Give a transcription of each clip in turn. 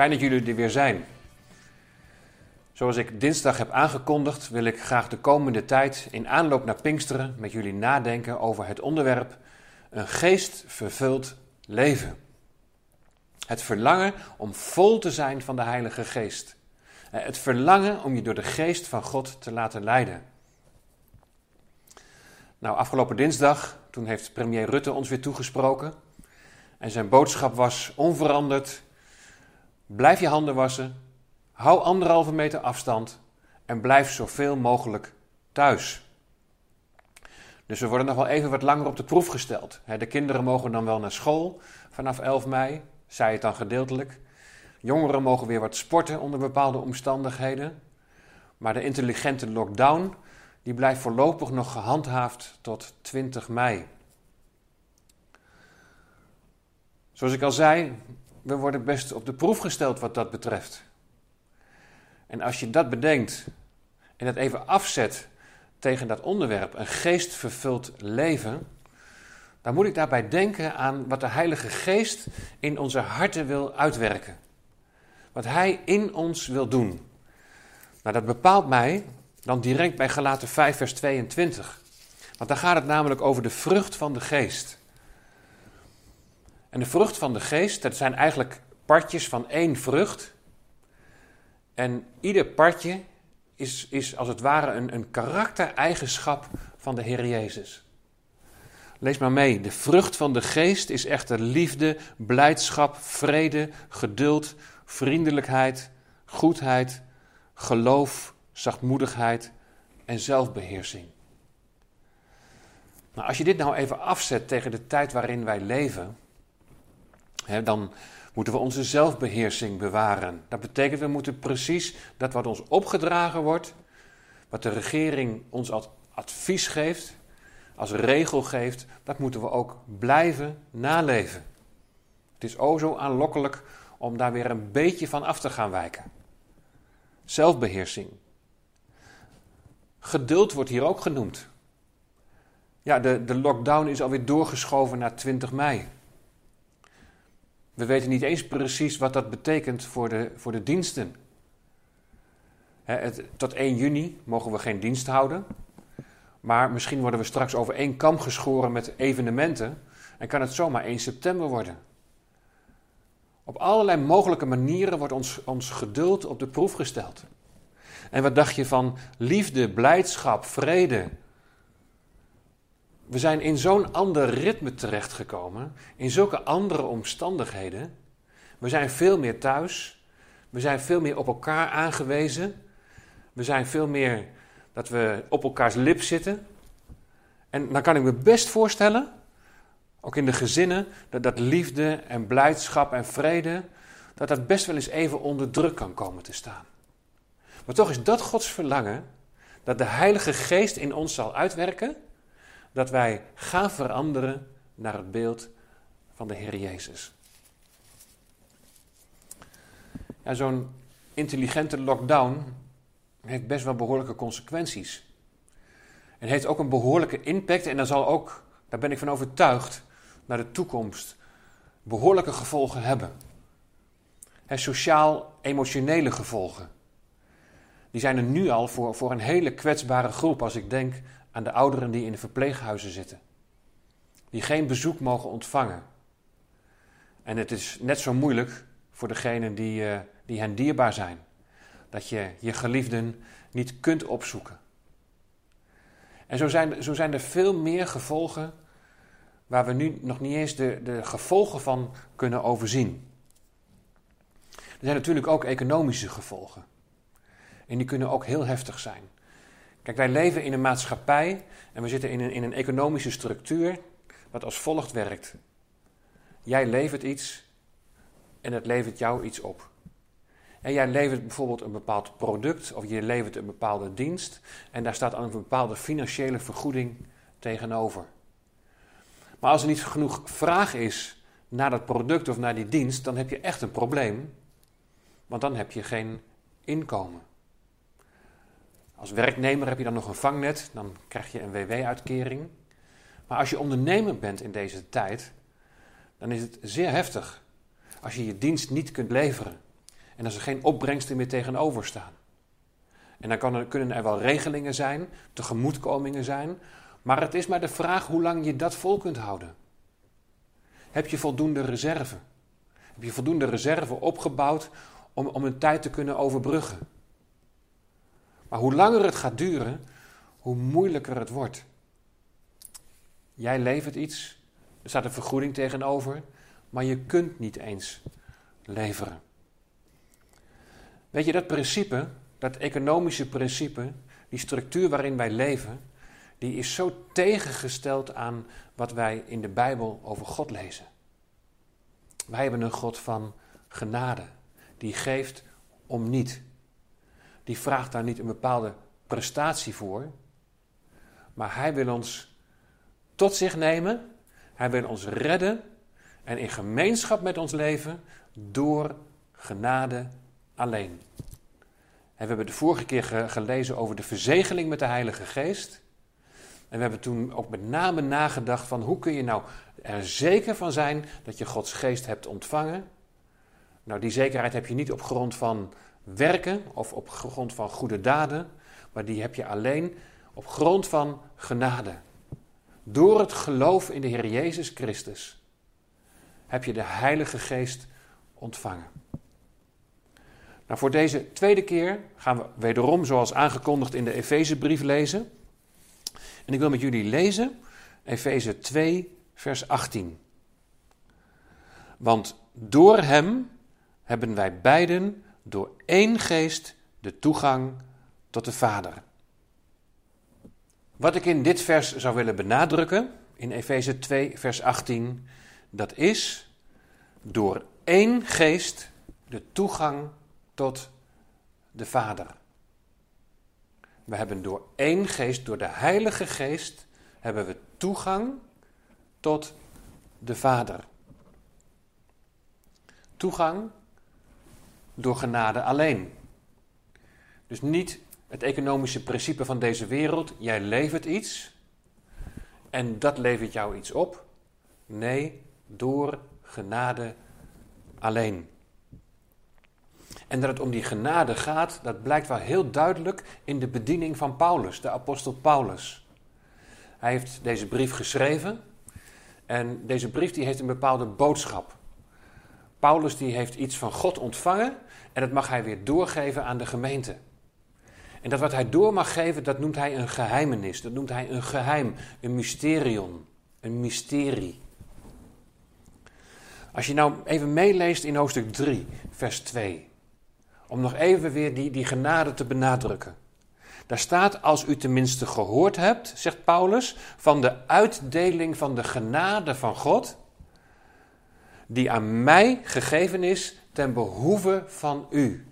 Fijn dat jullie er weer zijn. Zoals ik dinsdag heb aangekondigd, wil ik graag de komende tijd in aanloop naar Pinksteren met jullie nadenken over het onderwerp een geestvervuld leven. Het verlangen om vol te zijn van de Heilige Geest. Het verlangen om je door de Geest van God te laten leiden. Nou, afgelopen dinsdag, toen heeft premier Rutte ons weer toegesproken. En zijn boodschap was onveranderd. Blijf je handen wassen, hou anderhalve meter afstand en blijf zoveel mogelijk thuis. Dus we worden nog wel even wat langer op de proef gesteld. De kinderen mogen dan wel naar school vanaf 11 mei, zei het dan gedeeltelijk. Jongeren mogen weer wat sporten onder bepaalde omstandigheden. Maar de intelligente lockdown die blijft voorlopig nog gehandhaafd tot 20 mei. Zoals ik al zei, we worden best op de proef gesteld wat dat betreft. En als je dat bedenkt en dat even afzet tegen dat onderwerp, een geestvervuld leven, dan moet ik daarbij denken aan wat de Heilige Geest in onze harten wil uitwerken. Wat Hij in ons wil doen. Nou, dat bepaalt mij dan direct bij Galaten 5, vers 22. Want daar gaat het namelijk over de vrucht van de geest. En de vrucht van de geest, dat zijn eigenlijk partjes van één vrucht. En ieder partje is, is als het ware een, een karaktereigenschap van de Heer Jezus. Lees maar mee. De vrucht van de geest is echter liefde, blijdschap, vrede, geduld, vriendelijkheid, goedheid, geloof, zachtmoedigheid en zelfbeheersing. Nou, als je dit nou even afzet tegen de tijd waarin wij leven, dan moeten we onze zelfbeheersing bewaren. Dat betekent we moeten precies dat wat ons opgedragen wordt, wat de regering ons als advies geeft, als regel geeft, dat moeten we ook blijven naleven. Het is o zo aanlokkelijk om daar weer een beetje van af te gaan wijken. Zelfbeheersing. Geduld wordt hier ook genoemd. Ja, de, de lockdown is alweer doorgeschoven naar 20 mei. We weten niet eens precies wat dat betekent voor de, voor de diensten. tot 1 juni mogen we geen dienst houden. Maar misschien worden we straks over één kam geschoren met evenementen. En kan het zomaar 1 september worden. Op allerlei mogelijke manieren wordt ons, ons geduld op de proef gesteld. En wat dacht je van liefde, blijdschap, vrede? We zijn in zo'n ander ritme terechtgekomen, in zulke andere omstandigheden. We zijn veel meer thuis, we zijn veel meer op elkaar aangewezen, we zijn veel meer dat we op elkaars lip zitten. En dan kan ik me best voorstellen, ook in de gezinnen, dat, dat liefde en blijdschap en vrede, dat dat best wel eens even onder druk kan komen te staan. Maar toch is dat Gods verlangen dat de Heilige Geest in ons zal uitwerken, dat wij gaan veranderen naar het beeld van de Heer Jezus. Ja, Zo'n intelligente lockdown heeft best wel behoorlijke consequenties. En heeft ook een behoorlijke impact en dan zal ook, daar ben ik van overtuigd, naar de toekomst behoorlijke gevolgen hebben. Sociaal-emotionele gevolgen die zijn er nu al voor, voor een hele kwetsbare groep als ik denk aan de ouderen die in de verpleeghuizen zitten. Die geen bezoek mogen ontvangen. En het is net zo moeilijk voor degenen die, uh, die hen dierbaar zijn. Dat je je geliefden niet kunt opzoeken. En zo zijn, zo zijn er veel meer gevolgen waar we nu nog niet eens de, de gevolgen van kunnen overzien. Er zijn natuurlijk ook economische gevolgen. En die kunnen ook heel heftig zijn. Wij leven in een maatschappij en we zitten in een, in een economische structuur wat als volgt werkt. Jij levert iets en het levert jou iets op. En jij levert bijvoorbeeld een bepaald product of je levert een bepaalde dienst en daar staat een bepaalde financiële vergoeding tegenover. Maar als er niet genoeg vraag is naar dat product of naar die dienst, dan heb je echt een probleem, want dan heb je geen inkomen. Als werknemer heb je dan nog een vangnet, dan krijg je een WW-uitkering. Maar als je ondernemer bent in deze tijd, dan is het zeer heftig. Als je je dienst niet kunt leveren. En als er geen opbrengsten meer tegenover staan. En dan er, kunnen er wel regelingen zijn, tegemoetkomingen zijn. Maar het is maar de vraag hoe lang je dat vol kunt houden. Heb je voldoende reserve? Heb je voldoende reserve opgebouwd om, om een tijd te kunnen overbruggen? Maar hoe langer het gaat duren, hoe moeilijker het wordt. Jij levert iets, er staat een vergoeding tegenover, maar je kunt niet eens leveren. Weet je, dat principe, dat economische principe, die structuur waarin wij leven, die is zo tegengesteld aan wat wij in de Bijbel over God lezen. Wij hebben een God van genade, die geeft om niet. Die vraagt daar niet een bepaalde prestatie voor, maar Hij wil ons tot zich nemen, Hij wil ons redden en in gemeenschap met ons leven door genade alleen. En we hebben de vorige keer gelezen over de verzegeling met de Heilige Geest. En we hebben toen ook met name nagedacht van hoe kun je nou er zeker van zijn dat je Gods geest hebt ontvangen. Nou, die zekerheid heb je niet op grond van werken of op grond van goede daden, maar die heb je alleen op grond van genade. Door het geloof in de Heer Jezus Christus heb je de Heilige Geest ontvangen. Nou, voor deze tweede keer gaan we wederom, zoals aangekondigd in de Efezebrief, lezen. En ik wil met jullie lezen Efeze 2, vers 18. Want door Hem hebben wij beiden door één geest de toegang tot de Vader. Wat ik in dit vers zou willen benadrukken, in Efeze 2, vers 18, dat is door één geest de toegang tot de Vader. We hebben door één geest, door de Heilige Geest, hebben we toegang tot de Vader. Toegang door genade alleen. Dus niet het economische principe van deze wereld, jij levert iets en dat levert jou iets op. Nee, door genade alleen. En dat het om die genade gaat, dat blijkt wel heel duidelijk in de bediening van Paulus, de apostel Paulus. Hij heeft deze brief geschreven en deze brief die heeft een bepaalde boodschap. Paulus die heeft iets van God ontvangen en dat mag hij weer doorgeven aan de gemeente. En dat wat hij door mag geven, dat noemt hij een geheimenis. Dat noemt hij een geheim, een mysterion, een mysterie. Als je nou even meeleest in hoofdstuk 3, vers 2. Om nog even weer die, die genade te benadrukken. Daar staat, als u tenminste gehoord hebt, zegt Paulus, van de uitdeling van de genade van God, die aan mij gegeven is ten behoeve van u.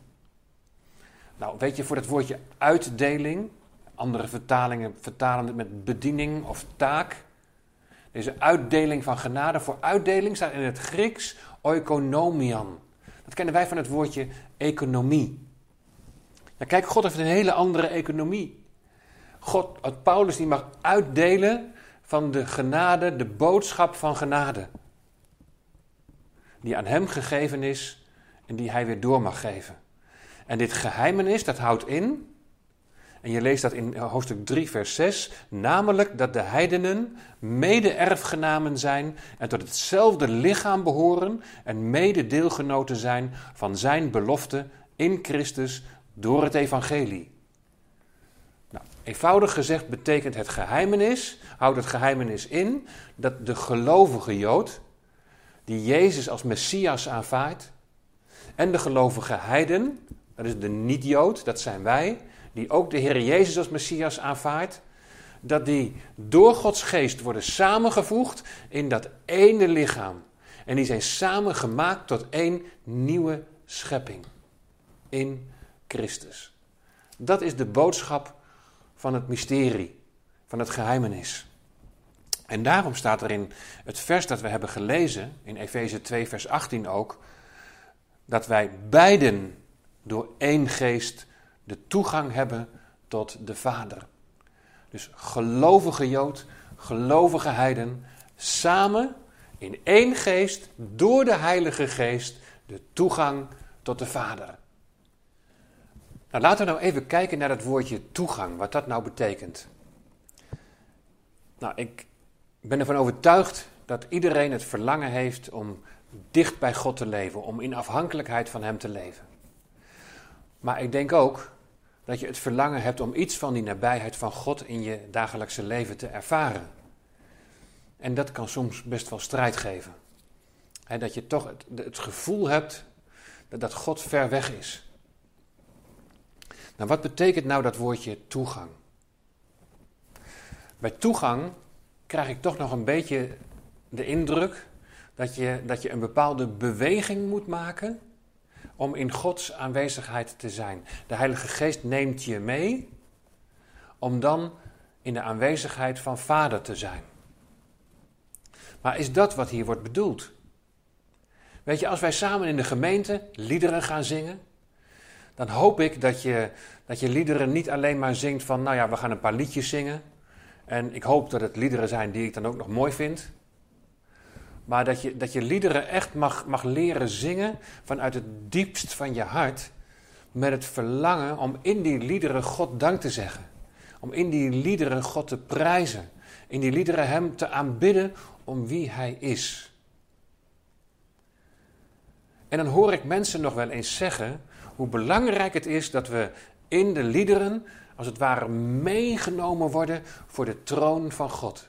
Nou, weet je, voor dat woordje uitdeling, andere vertalingen vertalen het met bediening of taak. Deze uitdeling van genade, voor uitdeling staat in het Grieks oikonomian. Dat kennen wij van het woordje economie. Kijk, God heeft een hele andere economie. God, Paulus die mag uitdelen van de genade, de boodschap van genade. Die aan hem gegeven is en die hij weer door mag geven. En dit geheimenis, dat houdt in, en je leest dat in hoofdstuk 3, vers 6, namelijk dat de heidenen mede-erfgenamen zijn en tot hetzelfde lichaam behoren en mede-deelgenoten zijn van zijn belofte in Christus door het evangelie. Nou, eenvoudig gezegd betekent het geheimenis, houdt het geheimenis in, dat de gelovige Jood, die Jezus als Messias aanvaardt, en de gelovige heiden, dat is de niet-Jood, dat zijn wij, die ook de Heer Jezus als Messias aanvaardt, dat die door Gods geest worden samengevoegd in dat ene lichaam. En die zijn samengemaakt tot één nieuwe schepping in Christus. Dat is de boodschap van het mysterie, van het geheimenis. En daarom staat er in het vers dat we hebben gelezen, in Efeze 2, vers 18 ook, dat wij beiden door één geest de toegang hebben tot de Vader. Dus gelovige Jood, gelovige heiden, samen in één geest, door de Heilige Geest, de toegang tot de Vader. Nou, laten we nou even kijken naar dat woordje toegang, wat dat nou betekent. Nou, ik ben ervan overtuigd dat iedereen het verlangen heeft om dicht bij God te leven, om in afhankelijkheid van Hem te leven. Maar ik denk ook dat je het verlangen hebt om iets van die nabijheid van God in je dagelijkse leven te ervaren. En dat kan soms best wel strijd geven. dat je toch het, het gevoel hebt dat, dat God ver weg is. Nou, wat betekent nou dat woordje toegang? Bij toegang krijg ik toch nog een beetje de indruk dat je, dat je een bepaalde beweging moet maken om in Gods aanwezigheid te zijn. De Heilige Geest neemt je mee om dan in de aanwezigheid van Vader te zijn. Maar is dat wat hier wordt bedoeld? Weet je, als wij samen in de gemeente liederen gaan zingen, dan hoop ik dat je, dat je liederen niet alleen maar zingt van, nou ja, we gaan een paar liedjes zingen. En ik hoop dat het liederen zijn die ik dan ook nog mooi vind. Maar dat je, dat je liederen echt mag, mag leren zingen vanuit het diepst van je hart. Met het verlangen om in die liederen God dank te zeggen. Om in die liederen God te prijzen. In die liederen Hem te aanbidden om wie Hij is. En dan hoor ik mensen nog wel eens zeggen hoe belangrijk het is dat we in de liederen, als het ware, meegenomen worden voor de troon van God.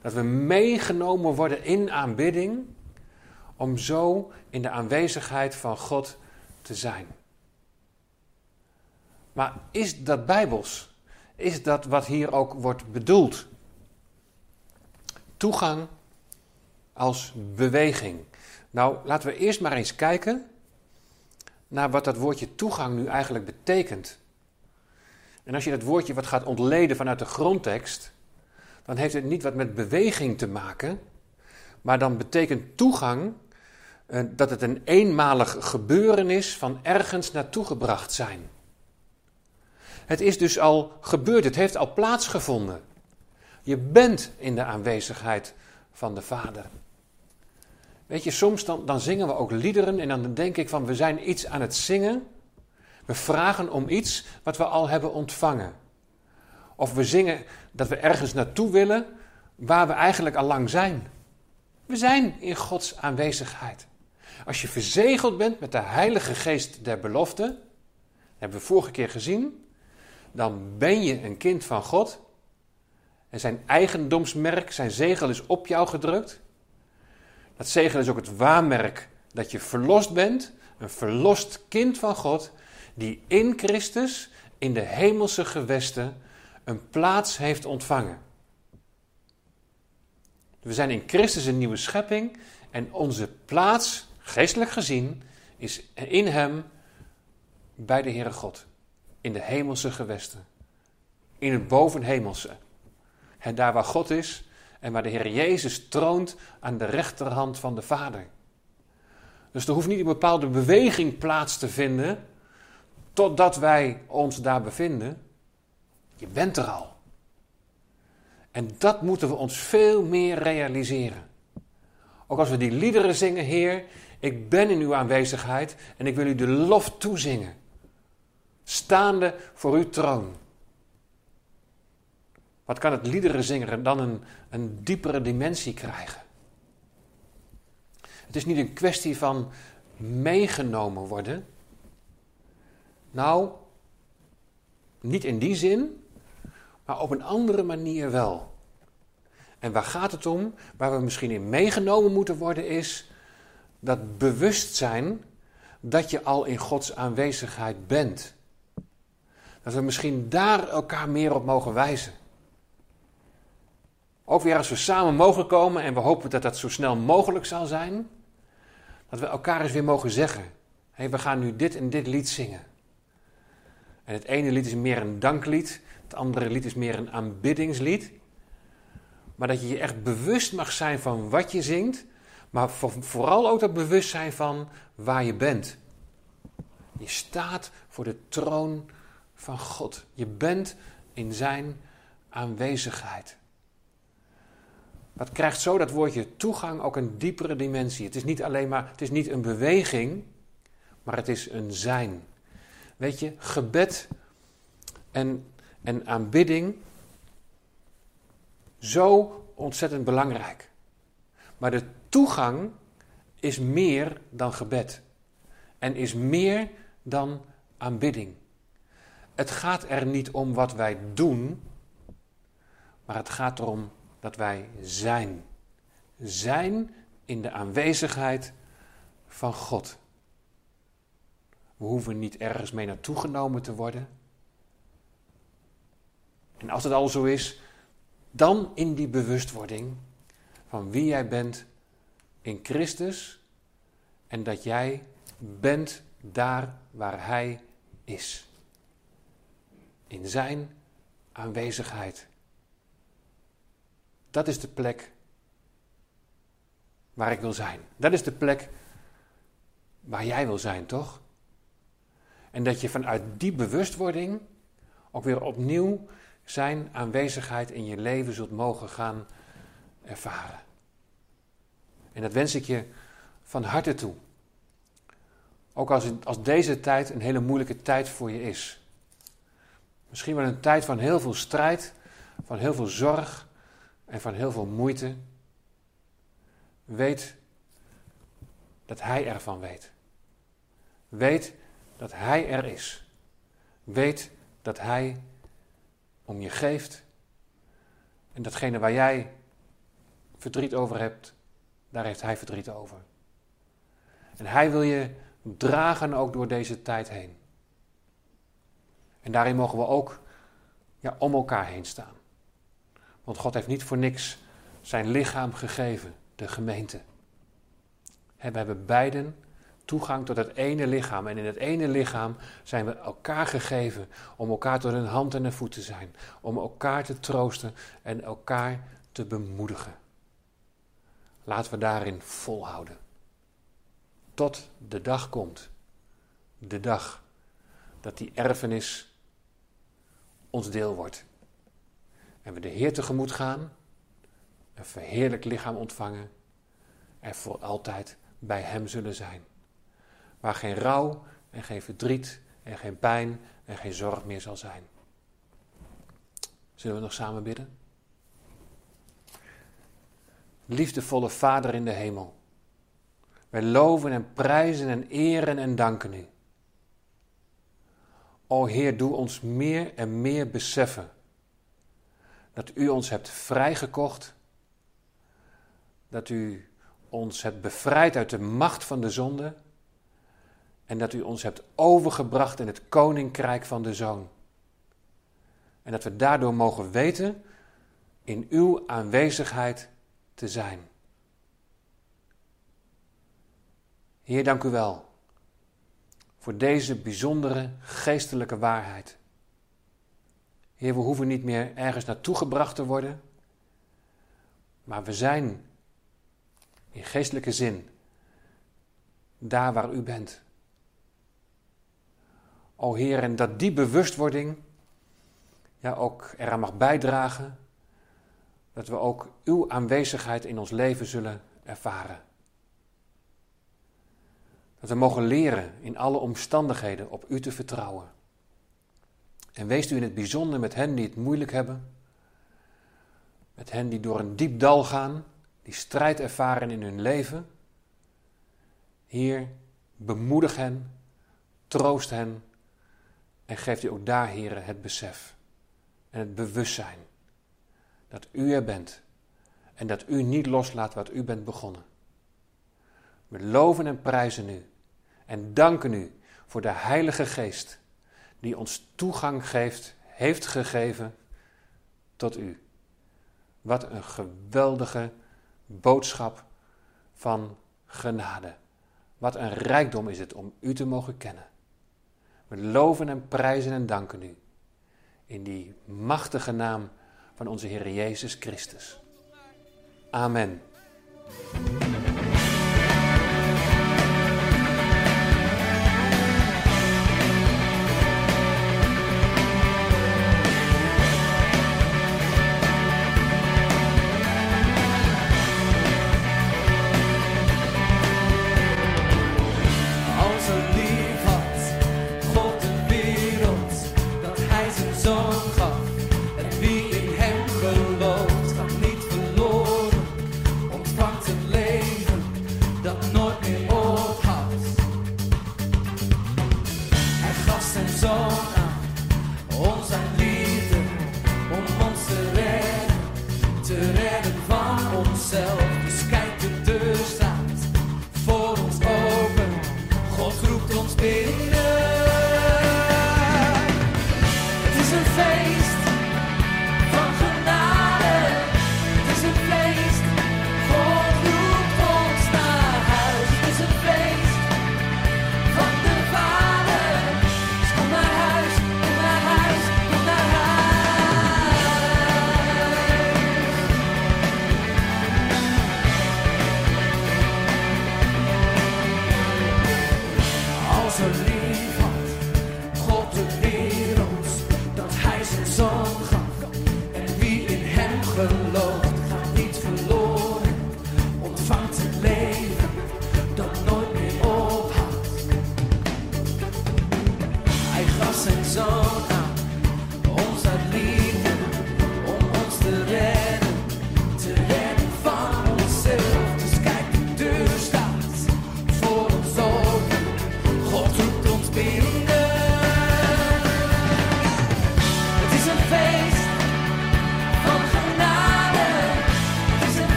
Dat we meegenomen worden in aanbidding om zo in de aanwezigheid van God te zijn. Maar is dat bijbels? Is dat wat hier ook wordt bedoeld? Toegang als beweging. Nou, laten we eerst maar eens kijken naar wat dat woordje toegang nu eigenlijk betekent. En als je dat woordje wat gaat ontleden vanuit de grondtekst, dan heeft het niet wat met beweging te maken, maar dan betekent toegang eh, dat het een eenmalig gebeuren is van ergens naartoe gebracht zijn. Het is dus al gebeurd, het heeft al plaatsgevonden. Je bent in de aanwezigheid van de Vader. Weet je, soms dan, dan zingen we ook liederen en dan denk ik van we zijn iets aan het zingen. We vragen om iets wat we al hebben ontvangen. Of we zingen dat we ergens naartoe willen waar we eigenlijk al lang zijn. We zijn in Gods aanwezigheid. Als je verzegeld bent met de Heilige Geest der belofte, dat hebben we vorige keer gezien, dan ben je een kind van God. En zijn eigendomsmerk, zijn zegel is op jou gedrukt. Dat zegel is ook het waarmerk dat je verlost bent, een verlost kind van God, die in Christus in de hemelse gewesten een plaats heeft ontvangen. We zijn in Christus een nieuwe schepping en onze plaats, geestelijk gezien, is in Hem bij de Heere God. In de hemelse gewesten. In het bovenhemelse. En daar waar God is en waar de Heer Jezus troont aan de rechterhand van de Vader. Dus er hoeft niet een bepaalde beweging plaats te vinden totdat wij ons daar bevinden. Je bent er al. En dat moeten we ons veel meer realiseren. Ook als we die liederen zingen, Heer, ik ben in uw aanwezigheid en ik wil u de lof toezingen. Staande voor uw troon. Wat kan het liederen zingen dan een, een diepere dimensie krijgen? Het is niet een kwestie van meegenomen worden. Nou, niet in die zin, maar op een andere manier wel. En waar gaat het om? Waar we misschien in meegenomen moeten worden is dat bewustzijn dat je al in Gods aanwezigheid bent. Dat we misschien daar elkaar meer op mogen wijzen. Ook weer als we samen mogen komen en we hopen dat dat zo snel mogelijk zal zijn, dat we elkaar eens weer mogen zeggen: hé, hey, we gaan nu dit en dit lied zingen. En het ene lied is meer een danklied, het andere lied is meer een aanbiddingslied. Maar dat je je echt bewust mag zijn van wat je zingt, maar vooral ook dat bewustzijn van waar je bent. Je staat voor de troon van God. Je bent in zijn aanwezigheid. wat krijgt zo dat woordje toegang ook een diepere dimensie. Het is niet alleen maar, het is niet een beweging, maar het is een zijn. Weet je, gebed en, en aanbidding, zo ontzettend belangrijk. Maar de toegang is meer dan gebed. En is meer dan aanbidding. Het gaat er niet om wat wij doen, maar het gaat erom dat wij zijn. Zijn in de aanwezigheid van God. We hoeven niet ergens mee naartoe genomen te worden. En als het al zo is, dan in die bewustwording van wie jij bent in Christus en dat jij bent daar waar Hij is. In Zijn aanwezigheid. Dat is de plek waar ik wil zijn. Dat is de plek waar jij wil zijn, toch? En dat je vanuit die bewustwording ook weer opnieuw zijn aanwezigheid in je leven zult mogen gaan ervaren. En dat wens ik je van harte toe. Ook als, als deze tijd een hele moeilijke tijd voor je is. Misschien wel een tijd van heel veel strijd, van heel veel zorg en van heel veel moeite. Weet dat Hij ervan weet. Weet dat Hij er is. Weet dat Hij om je geeft. En datgene waar jij verdriet over hebt, daar heeft Hij verdriet over. En Hij wil je dragen ook door deze tijd heen. En daarin mogen we ook ja, om elkaar heen staan. Want God heeft niet voor niks zijn lichaam gegeven, de gemeente. We hebben beiden toegang tot het ene lichaam. En in het ene lichaam zijn we elkaar gegeven om elkaar tot een hand en een voet te zijn. Om elkaar te troosten en elkaar te bemoedigen. Laten we daarin volhouden. Tot de dag komt. De dag dat die erfenis ons deel wordt. En we de Heer tegemoet gaan, een verheerlijk lichaam ontvangen en voor altijd bij Hem zullen zijn. Waar geen rouw en geen verdriet en geen pijn en geen zorg meer zal zijn. Zullen we nog samen bidden? Liefdevolle Vader in de hemel. Wij loven en prijzen en eren en danken u. O Heer, doe ons meer en meer beseffen dat u ons hebt vrijgekocht, dat u ons hebt bevrijd uit de macht van de zonde en dat u ons hebt overgebracht in het koninkrijk van de Zoon. En dat we daardoor mogen weten in uw aanwezigheid te zijn. Heer, dank u wel voor deze bijzondere geestelijke waarheid. Heer, we hoeven niet meer ergens naartoe gebracht te worden, maar we zijn in geestelijke zin daar waar u bent. O Heer, en dat die bewustwording ja, ook eraan mag bijdragen dat we ook uw aanwezigheid in ons leven zullen ervaren. Dat we mogen leren in alle omstandigheden op u te vertrouwen. En wees u in het bijzonder met hen die het moeilijk hebben, met hen die door een diep dal gaan, die strijd ervaren in hun leven. Heer, bemoedig hen, troost hen en geeft u ook daar, Heer, het besef en het bewustzijn dat u er bent en dat u niet loslaat wat u bent begonnen. We loven en prijzen u en danken u voor de Heilige Geest die ons toegang geeft, heeft gegeven tot u. Wat een geweldige boodschap van genade. Wat een rijkdom is het om u te mogen kennen. We loven en prijzen en danken u. In die machtige naam van onze Heer Jezus Christus. Amen.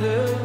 wonder